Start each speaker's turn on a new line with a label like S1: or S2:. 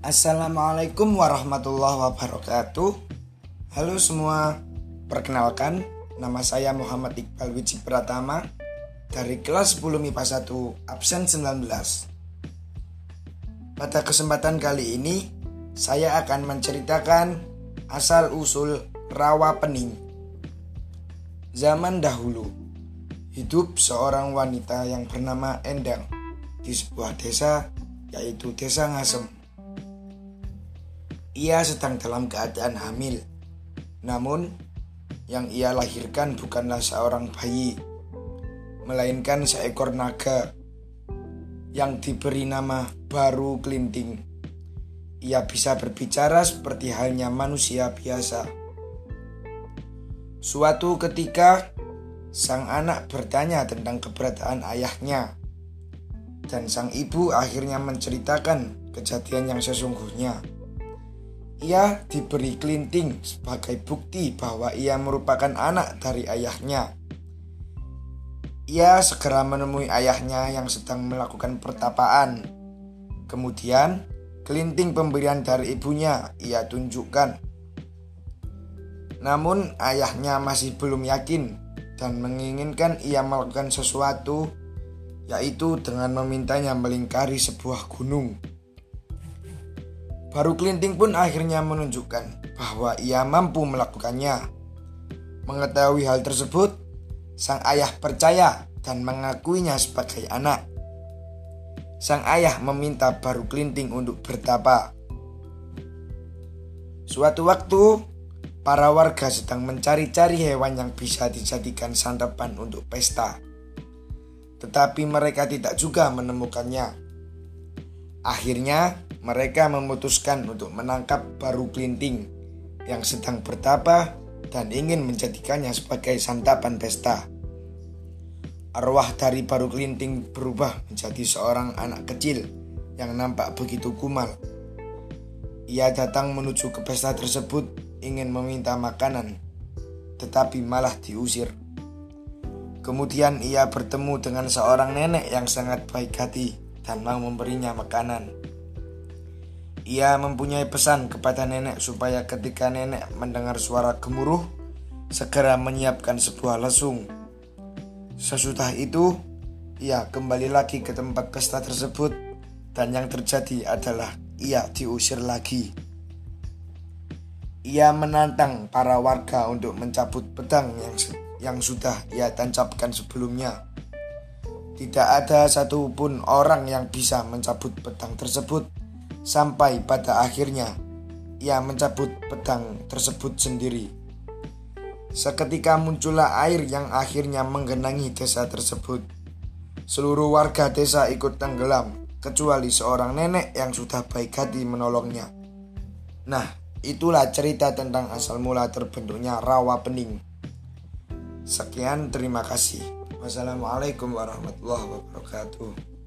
S1: Assalamualaikum warahmatullahi wabarakatuh. Halo semua Perkenalkan Nama saya Muhammad Iqbal Wiji Pratama Dari kelas 10 MIPA 1 Absen 19 Pada kesempatan kali ini Saya akan menceritakan Asal-usul rawa pening. Zaman dahulu Hidup seorang wanita yang bernama Endang Di sebuah desa yaitu desa Ngasem ia sedang dalam keadaan hamil. Namun, yang ia lahirkan bukanlah seorang bayi, melainkan seekor naga yang diberi nama Baru Kelinting. Ia bisa berbicara seperti halnya manusia biasa. Suatu ketika, sang anak bertanya tentang keberadaan ayahnya, dan sang ibu akhirnya menceritakan kejadian yang sesungguhnya. Ia diberi kelinting sebagai bukti bahwa ia merupakan anak dari ayahnya. Ia segera menemui ayahnya yang sedang melakukan pertapaan. Kemudian, kelinting pemberian dari ibunya ia tunjukkan. Namun, ayahnya masih belum yakin dan menginginkan ia melakukan sesuatu, yaitu dengan memintanya melingkari sebuah gunung. Baru Kelinting pun akhirnya menunjukkan bahwa ia mampu melakukannya. Mengetahui hal tersebut, sang ayah percaya dan mengakuinya sebagai anak. Sang ayah meminta Baru Kelinting untuk bertapa. Suatu waktu, para warga sedang mencari-cari hewan yang bisa dijadikan santapan untuk pesta. Tetapi mereka tidak juga menemukannya. Akhirnya, mereka memutuskan untuk menangkap baru kelinting yang sedang bertapa dan ingin menjadikannya sebagai santapan pesta. Arwah dari baru kelinting berubah menjadi seorang anak kecil yang nampak begitu kumal. Ia datang menuju ke pesta tersebut ingin meminta makanan, tetapi malah diusir. Kemudian ia bertemu dengan seorang nenek yang sangat baik hati dan mau memberinya makanan. Ia mempunyai pesan kepada nenek supaya ketika nenek mendengar suara gemuruh, segera menyiapkan sebuah lesung. Sesudah itu, ia kembali lagi ke tempat pesta tersebut dan yang terjadi adalah ia diusir lagi. Ia menantang para warga untuk mencabut pedang yang yang sudah ia tancapkan sebelumnya. Tidak ada satupun orang yang bisa mencabut pedang tersebut Sampai pada akhirnya ia mencabut pedang tersebut sendiri. Seketika muncullah air yang akhirnya menggenangi desa tersebut. Seluruh warga desa ikut tenggelam, kecuali seorang nenek yang sudah baik hati menolongnya. Nah, itulah cerita tentang asal mula terbentuknya rawa pening. Sekian, terima kasih. Wassalamualaikum warahmatullahi wabarakatuh.